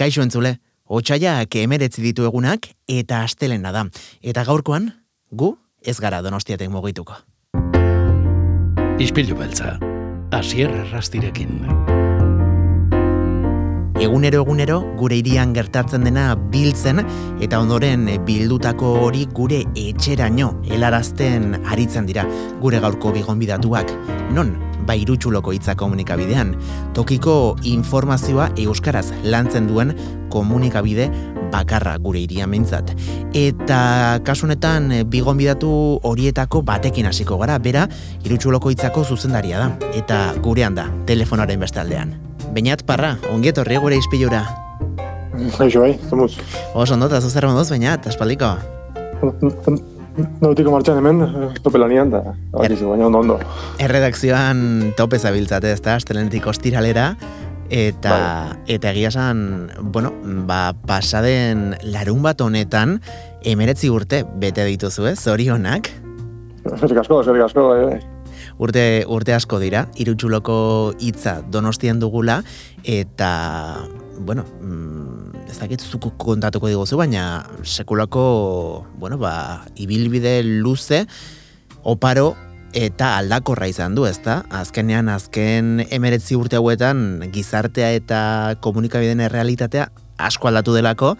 Kaixo entzule, otxaiak emeretzi ditu egunak eta astelena da. Eta gaurkoan, gu ez gara donostiatek mugituko. Ispilu beltza, asier rastirekin. Egunero egunero gure irian gertatzen dena biltzen eta ondoren bildutako hori gure etxeraino helarazten aritzen dira gure gaurko bigonbidatuak. Non, ba irutxuloko hitza komunikabidean, tokiko informazioa euskaraz lantzen duen komunikabide bakarra gure irian mintzat. Eta kasunetan bigonbidatu horietako batekin hasiko gara, bera irutxuloko hitzako zuzendaria da. Eta gurean da, telefonaren beste aldean. Beñat parra, ongiet horri gure izpilura. Eixo, bai, zemuz. Oso ondo, eta zuzer monduz, Beñat, espaldiko. Nautiko martxan hemen, tope lanian, da, bakizu, baina ondo ondo. Erredakzioan tope zabiltzate, ez da, astelenetik ostiralera, eta, Bai. eta egia esan, bueno, ba, pasaden larun bat honetan, emeretzi urte bete dituzu, ez, zorionak. Eskerrik asko, eskerrik asko, eh. Urte, urte asko dira, irutxuloko hitza donostian dugula, eta, bueno, mm, ez dakit zuku kontatuko diguzu, baina sekulako, bueno, ba, ibilbide luze, oparo, eta aldakorra izan du, ezta? Azkenean, azken emeretzi urte hauetan, gizartea eta komunikabideen errealitatea asko aldatu delako,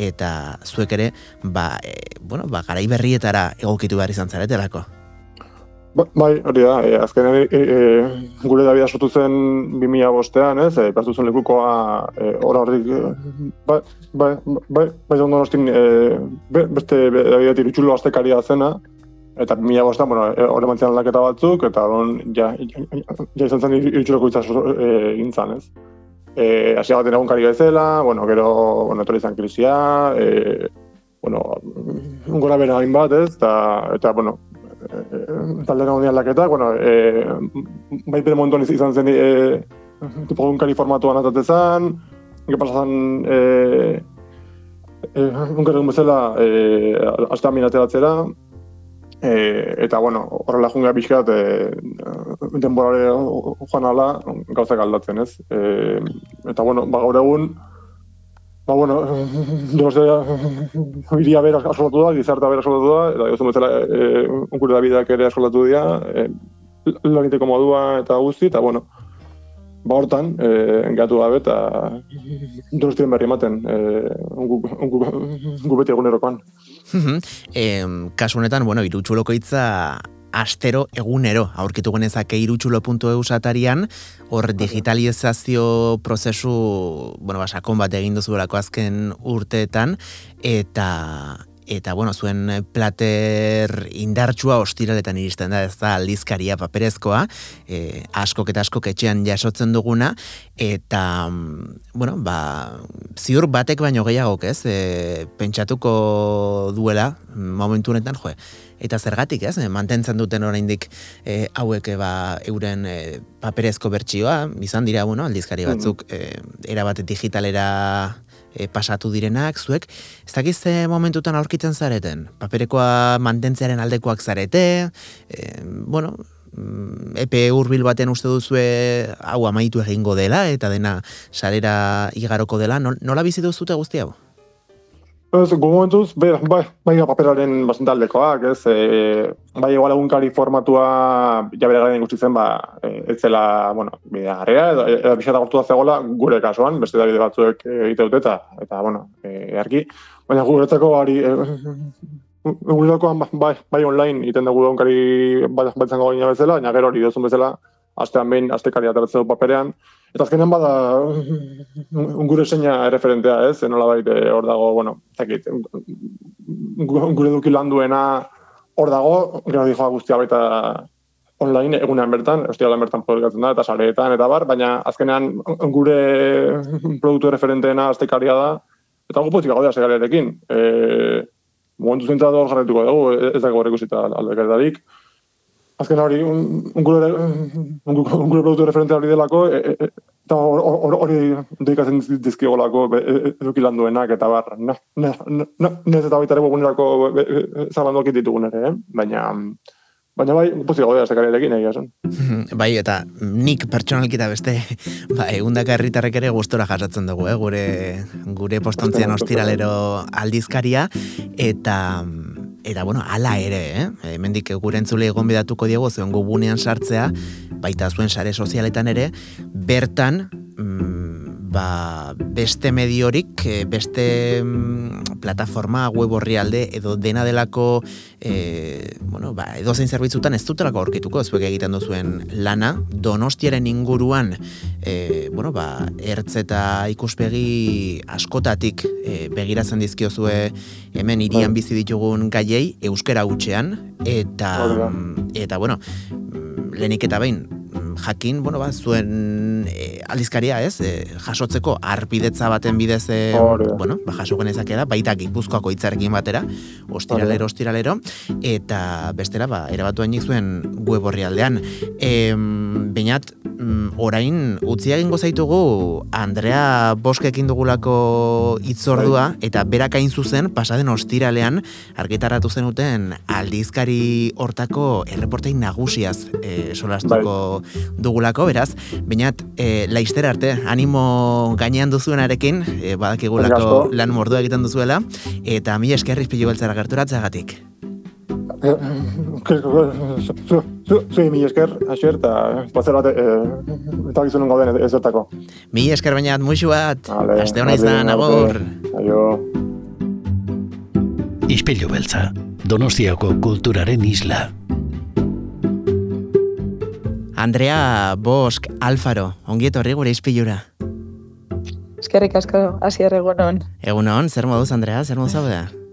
eta zuek ere, ba, e, bueno, ba, garai berrietara egokitu behar izan zaretelako. Ba- Bai, hori da, e, azkenean e, e, gure Davida sortu zen 2005 bostean, ez, e, zen lekukoa e, ora horrik, e, bai, bai, bai, bai, ondo nostin, e, be- beste be- Davida tirutxulo aztekaria zena, eta 2005 bostean, bueno, e, hori mantzian aldaketa batzuk, eta hon, ja, ja, ja izan zen irutxuloko itza e, gintzan, ez. E, Asia baten egunkari bezala, bueno, gero, bueno, etorri izan krisia, e, bueno, gora bera hainbat, ez, eta, eta, bueno, taldera honi aldaketak, bueno, e, bai bere momentuan iz- izan zen e, tipo egunkari formatuan atatezan, ge pasazan e, e, egunkari egun bezala e, azta minateratzera, e, eta bueno, horrela junga pixkat e, denborare joan ala gauzak aldatzen, ez? E, eta bueno, ba, gaur egun, Ba, bueno, donostia iria bera asolatu da, gizarta bera asolatu da, eta gozun bezala e, unkure da bideak ere asolatu dira, e, lan egiteko modua eta guzti, eta bueno, ba hortan, e, gatu gabe eta donostien berri ematen, e, ungu, ungu, ungu beti egunerokoan. em, kasu honetan, bueno, irutxuloko hitza astero egunero. Aurkitu genezake irutxulo.eu satarian, hor digitalizazio prozesu, bueno, ba, sakon bat egin duzuelako azken urteetan, eta eta bueno, zuen plater indartsua ostiraletan iristen da, ez da aldizkaria paperezkoa, e, askok eta askok etxean jasotzen duguna, eta, bueno, ba, ziur batek baino gehiagok, ez, e, pentsatuko duela, momentu honetan, jo, eta zergatik, ez, e, mantentzen duten oraindik e, hauek e, ba, euren e, paperezko bertsioa, izan dira, bueno, aldizkari batzuk, e, erabat digitalera e, pasatu direnak, zuek, ez dakiz ze momentutan aurkitzen zareten, paperekoa mantentzearen aldekoak zarete, e, bueno, mm, epe hurbil baten uste duzue hau amaitu egingo dela eta dena sarera igaroko dela, Nol- nola bizi duzute guzti hau? Ez, gu momentuz, bai, bai, paperaren bastante aldekoak, ez, e, bai igual egunkari formatua ja bere garen ikusi zen, ba, e, ez zela, bueno, bidea garria, edo, edo pixata gortu da zegoela gure kasuan, beste da bide batzuek e, egite dute eta, eta, bueno, e, earki, baina guretzako hori, e, ba- bai, bai online egiten dugu egunkari bat, bat izango gaina bezala, baina gero hori duzun bezala, astean behin, astekari ateratzen du paperean, Eta azkenean bada gure seina referentea, ez? Nola baita hor dago, bueno, zakit, gure duki lan duena hor dago, gero dijoa guztia baita online egunean bertan, lan bertan publikatzen da, eta sareetan, eta bar, baina azkenean gure produktu referenteena aztekaria da, eta gu pozik gaude aztekariarekin. E, momentu zentzat hor jarretuko dugu, ez dago horrek ikusita aldekarietarik. Azken hori, un, un, gure, un, gu- un gure produktu referente hori delako, e, e, e, eta hor- hor- hori dedikatzen dizkiogolako be- e- e- eduki lan duenak, eta bar, na, na, na, nez eta baita ere webunerako zabandoak ditugun ere, eh? baina, Baina bai, pozik gaude aztekariarekin egia zen. bai, eta nik pertsonalkita beste, ba, egundaka herritarrek ere gustora jasatzen dugu, eh? gure, gure postontzian ostiralero aldizkaria, eta eta bueno, ala ere, eh? Hemendik gure entzule egon bidatuko diego zuen gubunean sartzea, baita zuen sare sozialetan ere, bertan, mm, ba, beste mediorik, eh, beste mm, plataforma web horri alde, edo dena delako, e, bueno, ba, edo zein zerbitzutan ez dutelako aurkituko, zuek egiten duzuen lana, donostiaren inguruan, e, bueno, ba, ertz eta ikuspegi askotatik e, begiratzen dizkiozue hemen irian bai. bizi ditugun gaiei, euskera hutxean, eta, eta, bueno, mm, lehenik eta behin, jakin, bueno, ba, zuen e, aldizkaria, ez? E, jasotzeko arbidetza baten bidez, e, bueno, ba, jaso genezake da, baita gipuzkoako hitzarekin batera, ostiralero, ostiralero, eta bestera, ba, erabatu hainik zuen web horri aldean. E, Bainat, mm, orain, utzi egingo zaitugu Andrea Boskekin dugulako itzordua, bai. eta berak hain zuzen, pasaden ostiralean, argitaratu zenuten aldizkari hortako erreportein nagusiaz e, solastuko bai dugulako, beraz, bainat, e, laizter arte, animo gainean duzuenarekin, e, badakigulako lan mordua egiten duzuela, eta mi eskerriz pilu beltzara gerturatzagatik. Zui, mi esker, asier, eta placer bat, eta gizunen gauden ez zertako. Mi esker bainat, muixu bat, aste hona izan, agor. Aio. Ispilu beltza, Donostiako kulturaren isla. Andrea Bosk Alfaro, ongiet horri gure izpilura. Eskerrik asko, hasi egunon. Egunon, zer moduz, Andrea, zer moduz hau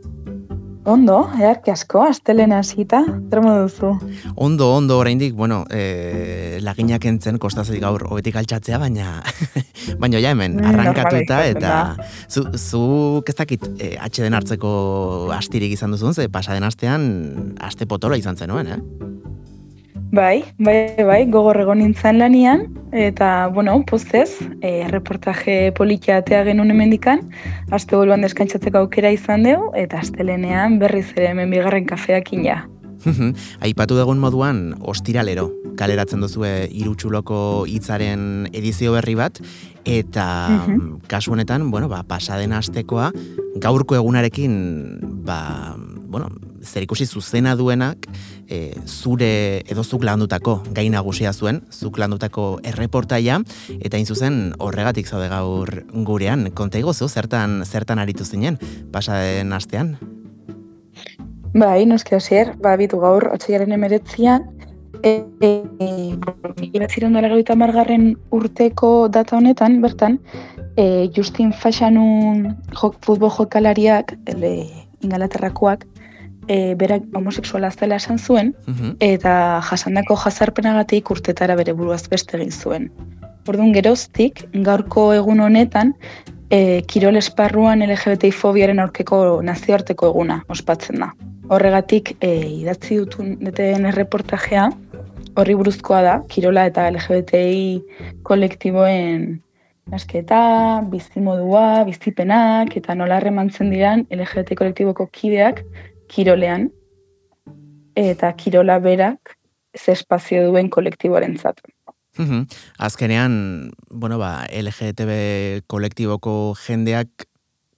Ondo, earki asko, astelena hasita, zer moduzu? Ondo, ondo, oraindik, bueno, e, laginak entzen kostazoi gaur hobetik altxatzea, baina baina ja hemen, mm, arrankatuta, eta zu, zu kestakit, e, atxe den hartzeko astirik izan duzun, ze pasaden astean, aste potolo izan zenuen, eh? Bai, bai, bai, gogor egon nintzen lanian, eta, bueno, postez, e, reportaje polikia atea genuen emendikan, aste boluan deskantzatzeko aukera izan dugu, eta astelenean berriz ere hemen bigarren kafeak ina. Aipatu dugun moduan, ostiralero, kaleratzen duzue irutxuloko hitzaren edizio berri bat, eta kasu honetan, bueno, ba, pasaden astekoa, gaurko egunarekin, ba, bueno, zer ikusi zuzena duenak, e, zure edo zuk landutako gai nagusia zuen, zuk landutako erreportaia, eta in zuzen horregatik zaude gaur gurean. Konta igozu, zertan, zertan aritu zinen, pasaden astean? Bai, noski hasier, ba, bitu gaur, otxearen emeretzian, e, e, e, margarren urteko data honetan, bertan, e, Justin Fashanun jok, futbol jokalariak, ele, ingalaterrakoak, e, berak homoseksuala zela esan zuen, mhm. eta jasandako jazarpenagatik urtetara bere buruaz beste egin zuen. Orduan geroztik, gaurko egun honetan, e, kirol esparruan LGBTI fobiaren aurkeko nazioarteko eguna ospatzen da. Horregatik, e, idatzi dutun deten erreportajea, horri buruzkoa da, kirola eta LGBTI kolektiboen asketa, bizimodua, bizipenak, eta nola remantzen diran LGBTI kolektiboko kideak kirolean eta kirola berak ze espazio duen kolektiboaren zat. Azkenean, bueno, ba, LGTB kolektiboko jendeak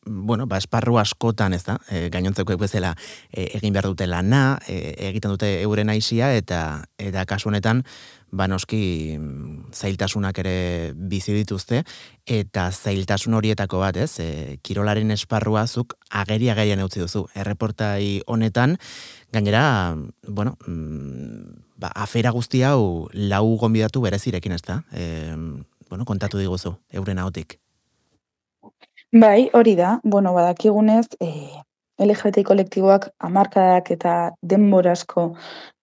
bueno, ba, esparru askotan, ez da, e, gainontzeko bezala e, egin behar dute lana, e, egiten dute euren aizia, eta eta kasu honetan, ba noski zailtasunak ere bizi dituzte eta zailtasun horietako bat, ez? E, kirolaren esparruazuk ageria gaian utzi duzu. Erreportai honetan gainera, bueno, mm, ba, afera guzti hau lau gonbidatu berezirekin, ez da? E, bueno, kontatu diguzu euren ahotik. Bai, hori da. Bueno, badakigunez, eh LGBT kolektiboak amarkadak eta denborasko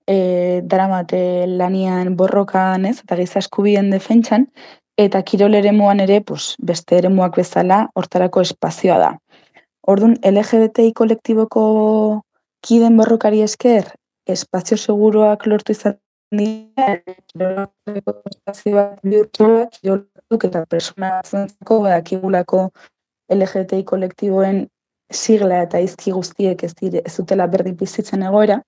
e, daramate lanian borrokan, ez, eta giza eskubien defentsan, eta kirol ere ere, pues, beste ere bezala, hortarako espazioa da. Orduan, LGBTI kolektiboko kiden borrokari esker, espazio seguruak lortu izan dira, espazioak bihurtuak, eta persona zentzako, badakigulako LGBTI kolektiboen sigla eta izki guztiek ez, dire, ez dutela berdin bizitzen egoera,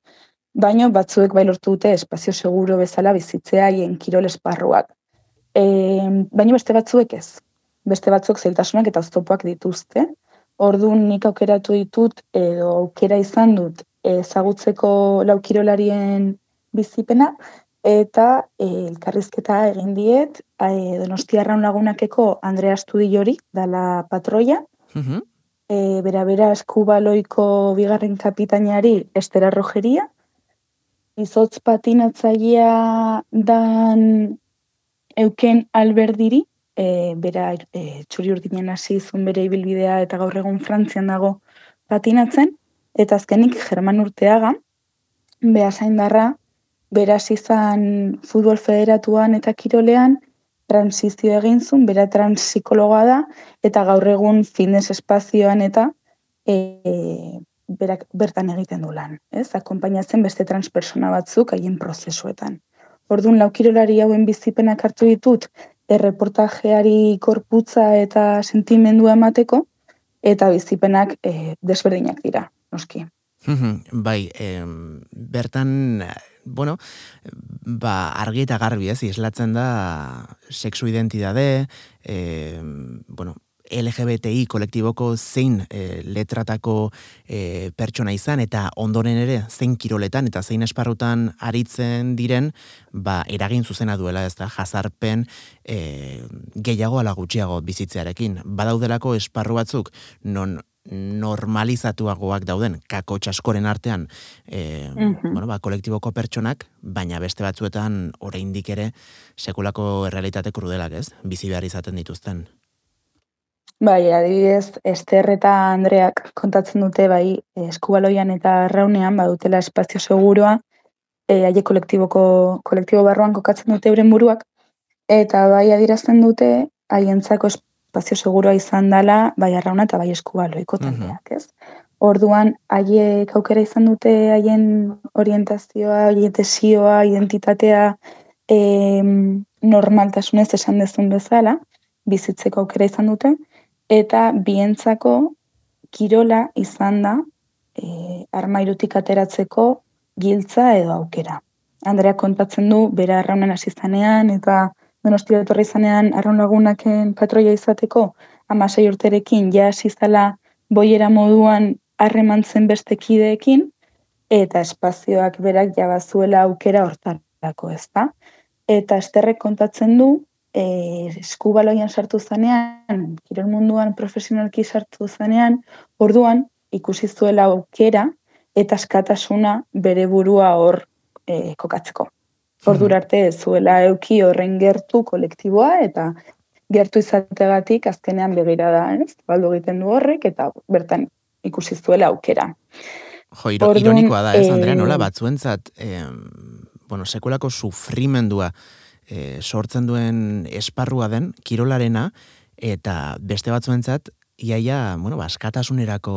baino batzuek bai lortu dute espazio seguro bezala bizitzea haien kirol esparruak. E, baino beste batzuek ez. Beste batzuk zailtasunak eta oztopoak dituzte. Orduan nik aukeratu ditut edo aukera izan dut ezagutzeko laukirolarien bizipena eta e, elkarrizketa egin diet e, Donostiarraun lagunakeko Andrea Estudillori dala patroia. Mm bera bera eskubaloiko bigarren kapitainari Estera Rogeria, izotz patinatzailea dan euken alberdiri, e, bera e, txuri urdinen hasi izun bere ibilbidea eta gaur egun Frantzian dago patinatzen, eta azkenik German urteaga, beha zaindarra, beraz izan futbol federatuan eta kirolean, transizio egin zuen, bera transpsikologa da, eta gaur egun fitness espazioan eta e, berak bertan egiten du lan, ez? Akonpainatzen beste transpersona batzuk haien prozesuetan. Orduan laukirolari hauen bizipenak hartu ditut erreportajeari korputza eta sentimendua emateko eta bizipenak e, desberdinak dira, noski. bai, e, bertan bueno, ba, argi eta garbi ez, islatzen da sexu identidade, e, bueno, LGBTI kolektiboko zein e, letratako e, pertsona izan eta ondoren ere zein kiroletan eta zein esparrutan aritzen diren ba, eragin zuzena duela ez da jazarpen e, gehiago ala gutxiago bizitzearekin. Badaudelako esparru batzuk non normalizatuagoak dauden kako txaskoren artean e, bueno, ba, kolektiboko pertsonak, baina beste batzuetan oraindik ere sekulako realitate krudelak ez, bizi behar izaten dituzten. Bai, adibidez, Ester eta Andreak kontatzen dute bai eskubaloian eta arraunean badutela espazio seguroa, e, aie kolektiboko, kolektibo barruan kokatzen dute euren buruak, eta bai adirazten dute haientzako espazio seguroa izan dela bai arrauna eta bai eskubaloiko taldeak, ez? Orduan, haiek aukera izan dute haien orientazioa, tesioa, identitatea e, normaltasunez esan dezun bezala, bizitzeko aukera izan dute, eta bientzako kirola izan da e, armairutik ateratzeko giltza edo aukera. Andrea kontatzen du, bera arraunen hasi zanean, eta donostia etorri izanean arraun lagunaken patroia izateko, amasei urterekin ja hasi zala boiera moduan harremantzen beste kideekin, eta espazioak berak jabazuela aukera hortarako, ez da? Eta esterrek kontatzen du, e, eskubaloian sartu zanean, kirol munduan profesionalki sartu zanean, orduan ikusi zuela aukera eta askatasuna bere burua hor e, kokatzeko. Ordur arte zuela euki horren gertu kolektiboa eta gertu izategatik azkenean begira da, ez? Baldu egiten du horrek eta bertan ikusi zuela aukera. Jo, ironikoa da, ez, Andrea, nola batzuentzat, eh, bueno, sekulako sufrimendua, e, sortzen duen esparrua den kirolarena eta beste batzuentzat iaia, bueno, baskatasunerako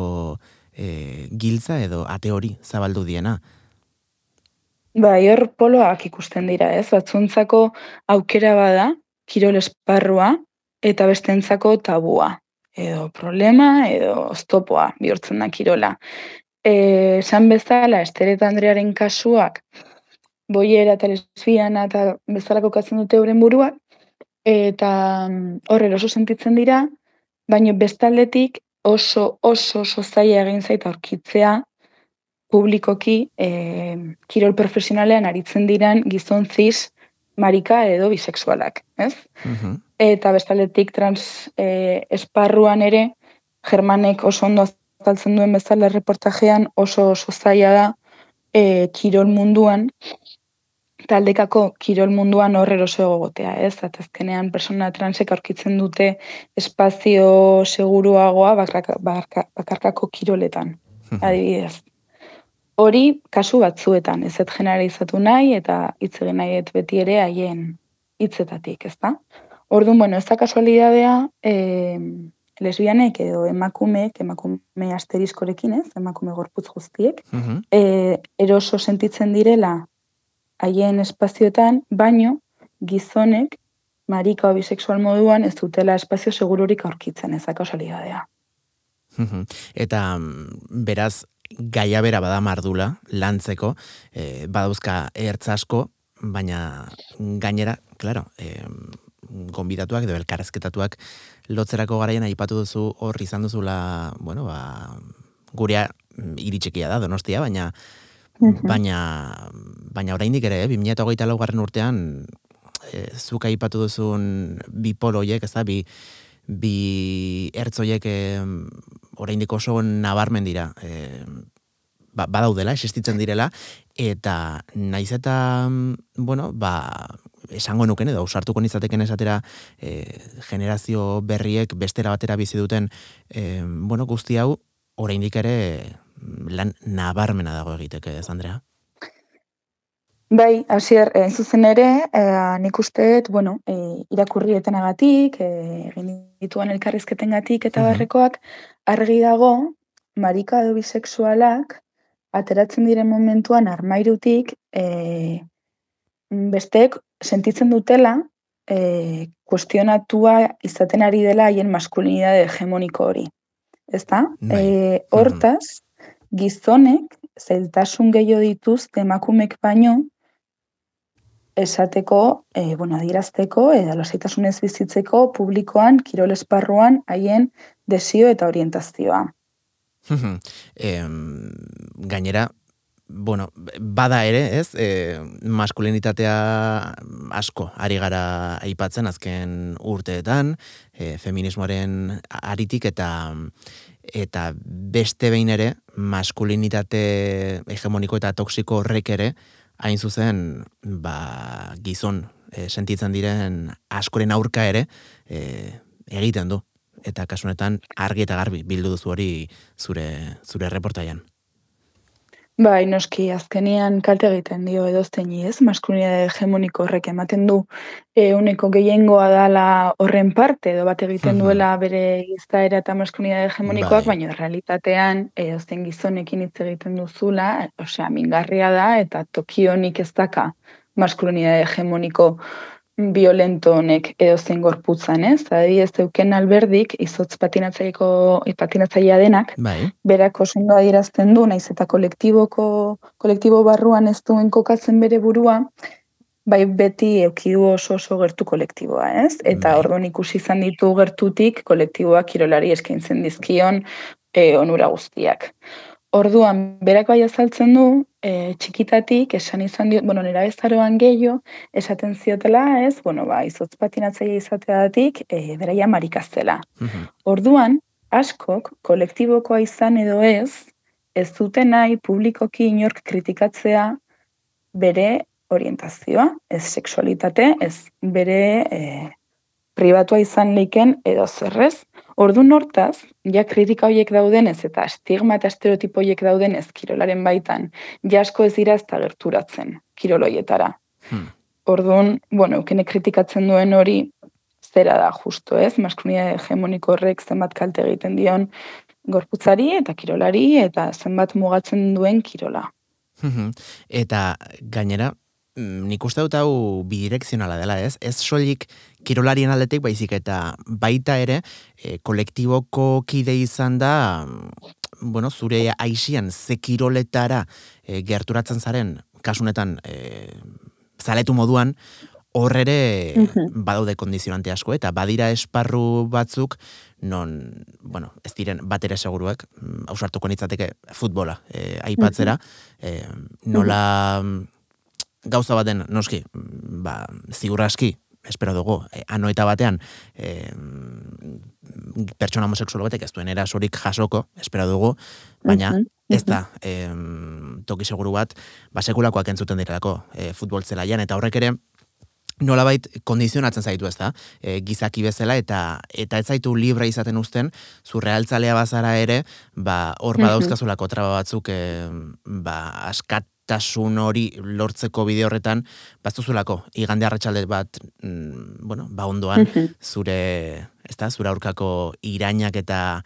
e, giltza edo ate hori zabaldu diena. Ba, hor poloak ikusten dira, ez? Batzuntzako aukera bada, kirol esparrua, eta bestentzako tabua. Edo problema, edo oztopoa bihurtzen da kirola. E, san bezala, Estereta Andrearen kasuak, boiera eta lesbiana eta bezalako katzen dute euren buruak, eta mm, horre oso sentitzen dira, baina bestaldetik oso oso oso zaila egin zaita aurkitzea publikoki e, kirol profesionalean aritzen diran gizon ziz marika edo bisexualak, ez? Mhm. Eta bestaldetik trans e, esparruan ere, Germanek oso ondo azaltzen duen bezala reportajean oso oso zaila da e, kirol munduan taldekako kirol munduan horre oso egotea, ez? Atazkenean persona transek aurkitzen dute espazio seguruagoa bakarkako kiroletan, adibidez. Hori kasu batzuetan, ez ez generalizatu nahi eta hitz egin nahi beti ere haien hitzetatik, ez da? Orduan, bueno, ez da kasualidadea, e, lesbianek edo emakumeek, emakume asteriskorekin, ez? Emakume gorputz guztiek, e, eroso sentitzen direla haien espazioetan, baino gizonek marika o bisexual moduan ez dutela espazio segururik aurkitzen ezak osalidadea. Eta mm, beraz, gaia bera bada mardula, lantzeko, e, badauzka ertz asko, baina gainera, claro, e, gonbidatuak edo elkarrezketatuak lotzerako garaian aipatu duzu hor izan duzula, bueno, ba, gurea iritsekia da, donostia, baina baina baina oraindik ere, eh, 2024 garren urtean e, zuk aipatu duzun bi poloiek, ez da, bi, bi ertzoiek e, oraindik oso nabarmen dira. E, ba, badaudela, existitzen direla, eta naiz eta, bueno, ba, esango nuken edo usartuko nizateken esatera e, generazio berriek bestera batera bizi duten e, bueno, guzti hau oraindik ere lan nabarmena dago egiteke ez Andrea Bai, hasier, eh, zuzen ere, eh, nik usteet, bueno, eh, irakurrietenagatik, eh, egin dituen elkarrizketengatik eta barrekoak argi dago marika edo bisexualak ateratzen diren momentuan armairutik eh, besteek sentitzen dutela eh, kuestionatua izaten ari dela haien maskulinidade hegemoniko hori. Ezta? Bai. Eh, hortaz, gizonek zeltasun gehiago dituz emakumek baino esateko, e, bueno, adierazteko, edo lasitasunez bizitzeko publikoan, kirol esparruan, haien desio eta orientazioa. em, gainera, bueno, bada ere, ez, e, maskulinitatea asko ari gara aipatzen azken urteetan, e, feminismoaren aritik eta eta beste behin ere maskulinitate hegemoniko eta toksiko horrek ere hain zuzen ba, gizon e, sentitzen diren askoren aurka ere e, egiten du eta kasunetan argi eta garbi bildu duzu hori zure zure reportaian. Bai, noski, azkenian kalte egiten dio edozten ez, maskulinidade hegemoniko horrek ematen du. E, uneko gehiengoa dala horren parte, edo bat egiten duela bere giztaera eta maskulinidade hegemonikoak, bai. baina realitatean edozten gizonekin hitz egiten duzula, osea, mingarria da, eta tokionik ez daka maskulinidade hegemoniko violento honek edo zen gorputzan, ez? Adi ez alberdik, izotz patinatzaiko patinatzailea denak, bai. berako oso adierazten du, naiz eta kolektiboko, kolektibo barruan ez duen kokatzen bere burua, bai beti eukidu oso oso gertu kolektiboa, ez? Eta Bai. orduan ikusi izan ditu gertutik kolektiboak kirolari eskaintzen dizkion e, onura guztiak. Orduan, berak bai azaltzen du, e, txikitatik, esan izan dio, bueno, nera bezaroan gehiago, esaten ziotela, ez, bueno, ba, izotz patinatzaile izateatik, e, beraia marikaztela. Mhm. Orduan, askok, kolektibokoa izan edo ez, ez dute nahi publikoki inork kritikatzea bere orientazioa, ez sexualitate, ez bere e, pribatua izan leiken edo zerrez. Ordu hortaz, ja kritika horiek daudenez eta estigma eta estereotipo horiek daudenez kirolaren baitan, ja asko ez dira ez da gerturatzen kiroloietara. Hmm. Orduan, bueno, eukene kritikatzen duen hori zera da justo, ez? Maskulinidade hegemoniko horrek zenbat kalte egiten dion gorputzari eta kirolari eta zenbat mugatzen duen kirola. Mhm. Eta gainera, mm, nik uste dut hau bidirekzionala dela, ez? Ez soilik kirolarien aldetik baizik eta baita ere e, kolektiboko kide izan da bueno, zure aixian ze kiroletara e, gerturatzen zaren kasunetan e, zaletu moduan hor ere badaude kondizionante asko eta badira esparru batzuk non, bueno, ez diren bat ere seguruak, mm, ausartuko nitzateke futbola e, aipatzera, e, nola mm, gauza baten, noski, ba, ziur aski, espero dugu, e, anoeta batean, e, mm, pertsona homosexual batek ez duen erasorik jasoko, espero dugu, baina ez da, em, toki seguru bat, ba, sekulakoak entzuten direlako e, futbol zelaian, eta horrek ere, nolabait kondizionatzen zaitu ez da, e, gizaki bezala, eta eta ez zaitu libre izaten uzten, zurrealtzalea bazara ere, ba, hor badauzkazulako traba batzuk, e, ba, askatasun hori lortzeko bide horretan, baztuzulako, igande arratsalde bat, mm, bueno, ba ondoan, Mhm. zure, ez da, zure aurkako irainak eta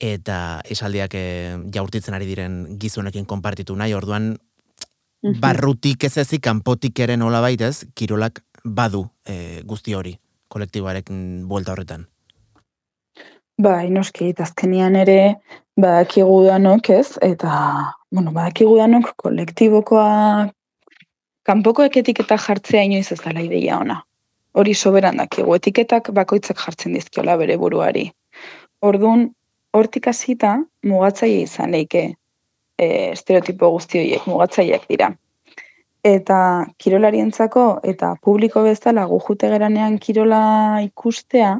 eta esaldiak e, jaurtitzen ari diren gizonekin konpartitu nahi, orduan Mhm. barrutik ez ezik, kanpotik ere nola baitez, kirolak badu e, guzti hori, kolektiboarekin buelta horretan. Bai, noski, azkenian ere, badakigu danok, ez? Eta, bueno, badakigu danok kolektibokoa kanpoko etiketa jartzea inoiz ez dela ideia ona. Hori soberan dakigu, etiketak bakoitzak jartzen dizkiola bere buruari. Ordun hortik hasita mugatzaile izan leike e, estereotipo guzti horiek mugatzaileak dira. Eta kirolarientzako eta publiko bezala gu jute geranean kirola ikustea,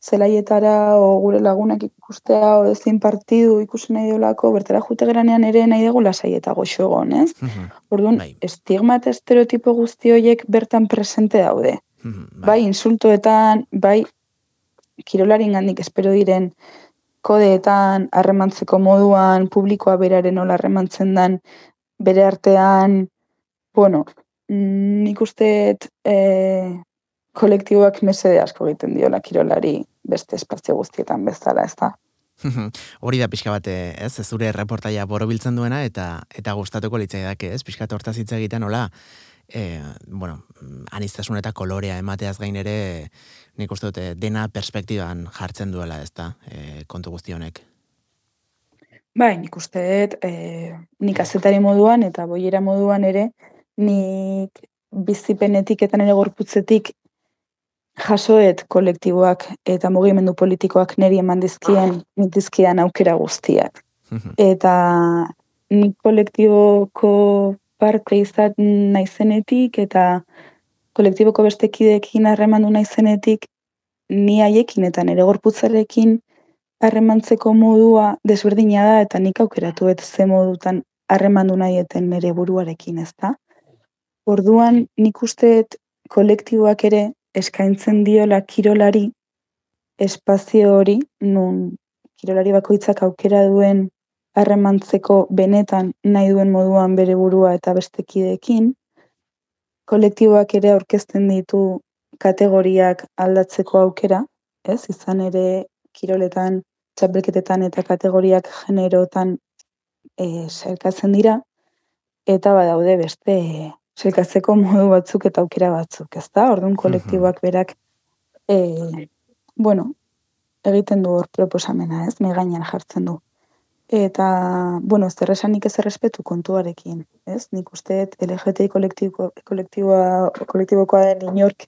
zelaietara o gure lagunak ikustea o ezin partidu ikusi nahi dolako, bertara jute geranean ere nahi dugu lasai eta goxo egon, ez? Mhm. Orduan, bai. estigma eta estereotipo guzti horiek bertan presente daude. Mhm, bai. bai, insultoetan, bai, kirolarin gandik espero diren kodeetan, harremantzeko moduan, publikoa beraren nola harremantzen dan, bere artean, bueno, mm, nik usteet e, kolektiboak mesede asko egiten diola kirolari beste espazio guztietan bezala, ez da. Hori da pixka bate, ez? Zure reportaia borobiltzen duena eta eta gustatuko litzai dake, ez? Pixka torta hitz egiten hola. E, bueno, anistasun eta kolorea emateaz gain ere nik uste dute dena perspektiban jartzen duela, ez da, e, kontu guzti honek. Bai, nik uste dut, e, nik azetari moduan eta boiera moduan ere, nik bizipenetik eta nire gorputzetik jasoet kolektiboak eta mugimendu politikoak neri eman dizkien, mitizkian aukera guztiak. Mhm. eta nik kolektiboko parte izat naizenetik eta kolektiboko bestekidekin harremandu naizenetik ni haiekin eta nire gorputzarekin harremantzeko modua desberdina da eta nik aukeratu et ze modutan harremandu nahieten nire buruarekin, ez da? Orduan nik usteet kolektiboak ere eskaintzen diola kirolari espazio hori, nun kirolari bakoitzak aukera duen harremantzeko benetan nahi duen moduan bere burua eta bestekideekin, kolektiboak ere aurkezten ditu kategoriak aldatzeko aukera, ez? Izan ere kiroletan, txapelketetan eta kategoriak generotan e, dira, eta badaude beste selkatzeko modu batzuk eta aukera batzuk, ez da? Orduan kolektiboak berak, e, bueno, egiten du hor proposamena, ez? Me gainean jartzen du. Eta, bueno, ez derresanik ez errespetu kontuarekin, ez? Nik uste LGTI kolektibo, kolektiboa, kolektibokoa den inork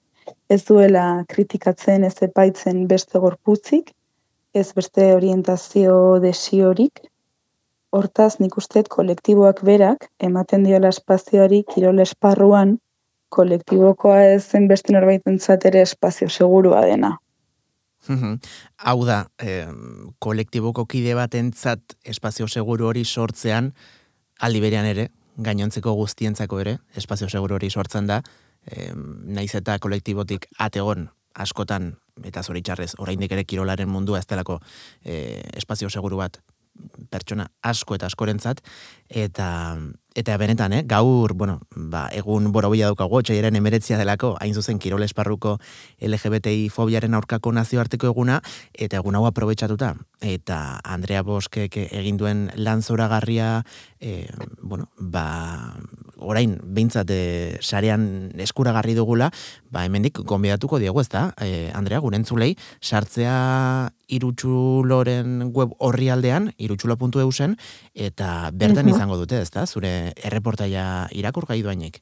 ez duela kritikatzen ez epaitzen beste gorputzik, ez beste orientazio desiorik, hortaz nik usteet kolektiboak berak ematen diola espazioari kirol esparruan kolektibokoa ez zen beste norbaitentzat ere espazio segurua dena. Hau da, eh, kolektiboko kide batentzat espazio seguru hori sortzean aldi berean ere, gainontzeko guztientzako ere, espazio seguru hori sortzen da, eh, naiz eta kolektibotik ategon askotan, eta zoritxarrez, oraindik ere kirolaren mundua ez delako eh, espazio seguru bat pertsona asko eta askorentzat eta eta benetan, eh, gaur, bueno, ba, egun borobila daukago, txaiaren emeretzia delako, hain zuzen Kirol Esparruko LGBTI fobiaren aurkako nazioarteko eguna, eta egun hau aprobetsatuta. Eta Andrea Boskek egin duen lan zoragarria, e, bueno, ba, orain, behintzat, e, sarean eskuragarri dugula, ba, hemendik gonbidatuko diegu, ez da, e, Andrea, gurentzulei, sartzea irutxuloren web horri aldean, irutxulo.eu zen, eta bertan izango dute, ez da, zure erreportaia irakur gai duainek?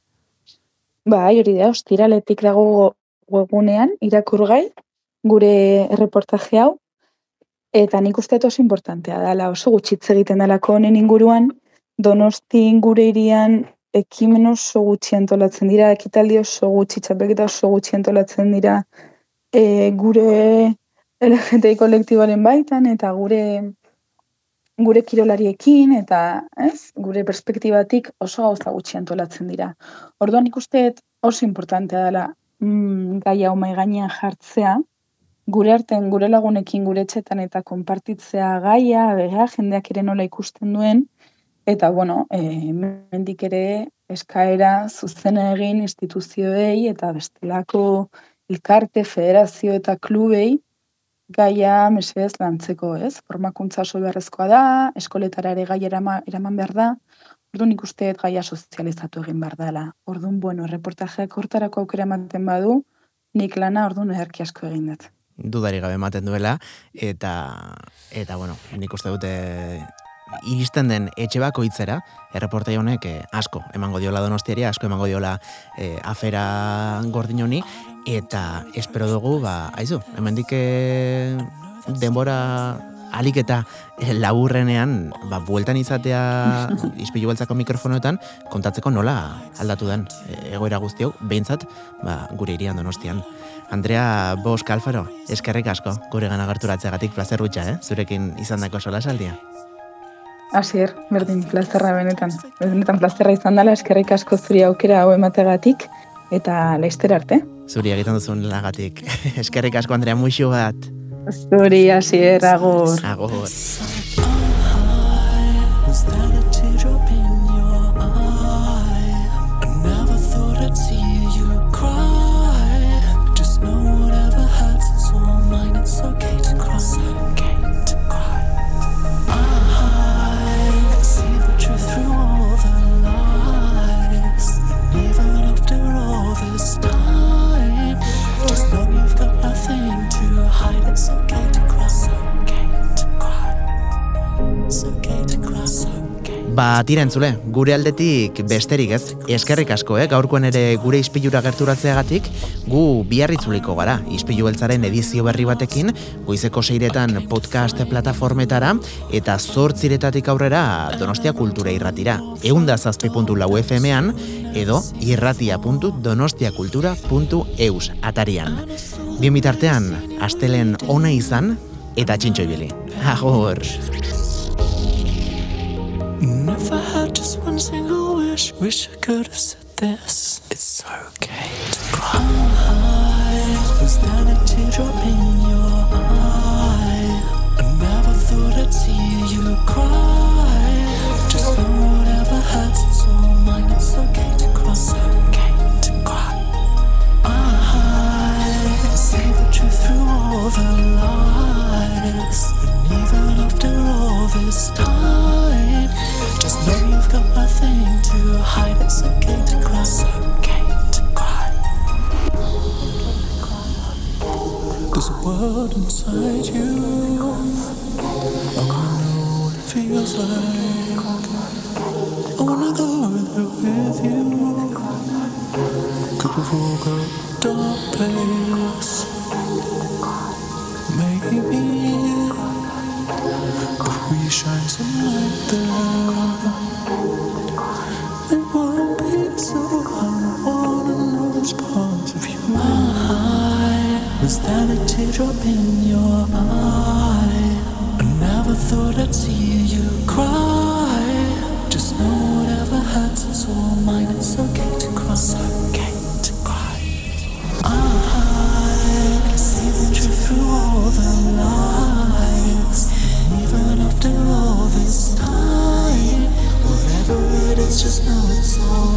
Bai, hori da, ostiraletik dago webunean irakurgai gure erreportaje hau, eta nik uste oso importantea dela, oso gutxitze egiten dalako honen inguruan, donostin gure irian ekimen oso gutxi antolatzen dira, ekitaldi oso gutxi, txapelketa oso gutxi antolatzen dira e, gure LGTI kolektiboaren baitan, eta gure gure kirolariekin eta, ez, gure perspektibatik oso gauza gutxi antolatzen dira. Orduan ikusteet oso importantea dela mm, gai hau gainean jartzea, gure artean gure lagunekin gure etxetan eta konpartitzea gaia, bega jendeak ere nola ikusten duen eta bueno, eh mendik ere eskaera zuzena egin instituzioei eta bestelako elkarte, federazio eta klubei gaia mesedez lantzeko, ez? Formakuntza oso beharrezkoa da, eskoletara ere gai eraman behar da, orduan ikusteet gaia sozializatu egin behar dela. Orduan, bueno, reportajeak hortarako aukera ematen badu, nik lana orduan eherki asko egin dut. dudari gabe ematen duela, eta, eta bueno, nik uste dute iristen den etxe bako itzera, erreportai honek eh, asko emango diola donostiari, asko emango diola eh, afera gordin honi, eta espero dugu, ba, aizu, hemendik eh, denbora alik eta eh, laburrenean, ba, bueltan izatea izpilu beltzako mikrofonoetan, kontatzeko nola aldatu den eh, egoera guztiok, behintzat, ba, gure irian donostian. Andrea Bosk Alfaro, eskerrik asko, gure gana gerturatzeagatik plazer gutxa, eh? zurekin izan dako sola saldia. Asier, berdin, plazterra benetan. Benetan plazterra izan dela, eskerrik asko zuri aukera hau emategatik, eta laizter arte. Zuri egiten duzun lagatik. eskerrik asko, Andrea, muixu bat. Zuri, Asier, agur. Agur. Ba, tira entzule, gure aldetik besterik ez, eskerrik asko, eh? gaurkoen ere gure ispilura gerturatzeagatik, gu biarritzuliko gara, ispilu beltzaren edizio berri batekin, goizeko seiretan podcast plataformetara, eta zortziretatik aurrera Donostia Kultura irratira. Eunda zazpi FM-an, edo irratia.donostiakultura.eus atarian. Bien bitartean, astelen ona izan, eta txintxo ibili. Agur! And if I had just one single wish, wish I could have said this. It's okay to cry. Was that a teardrop in your eye? I never thought I'd see you cry. I never thought I'd see you cry. Just know whatever hurts, it's all mine. It's okay to cry. It's okay to cry. I can see the truth through all the lies. Even after all this time, whatever it is, just know it's all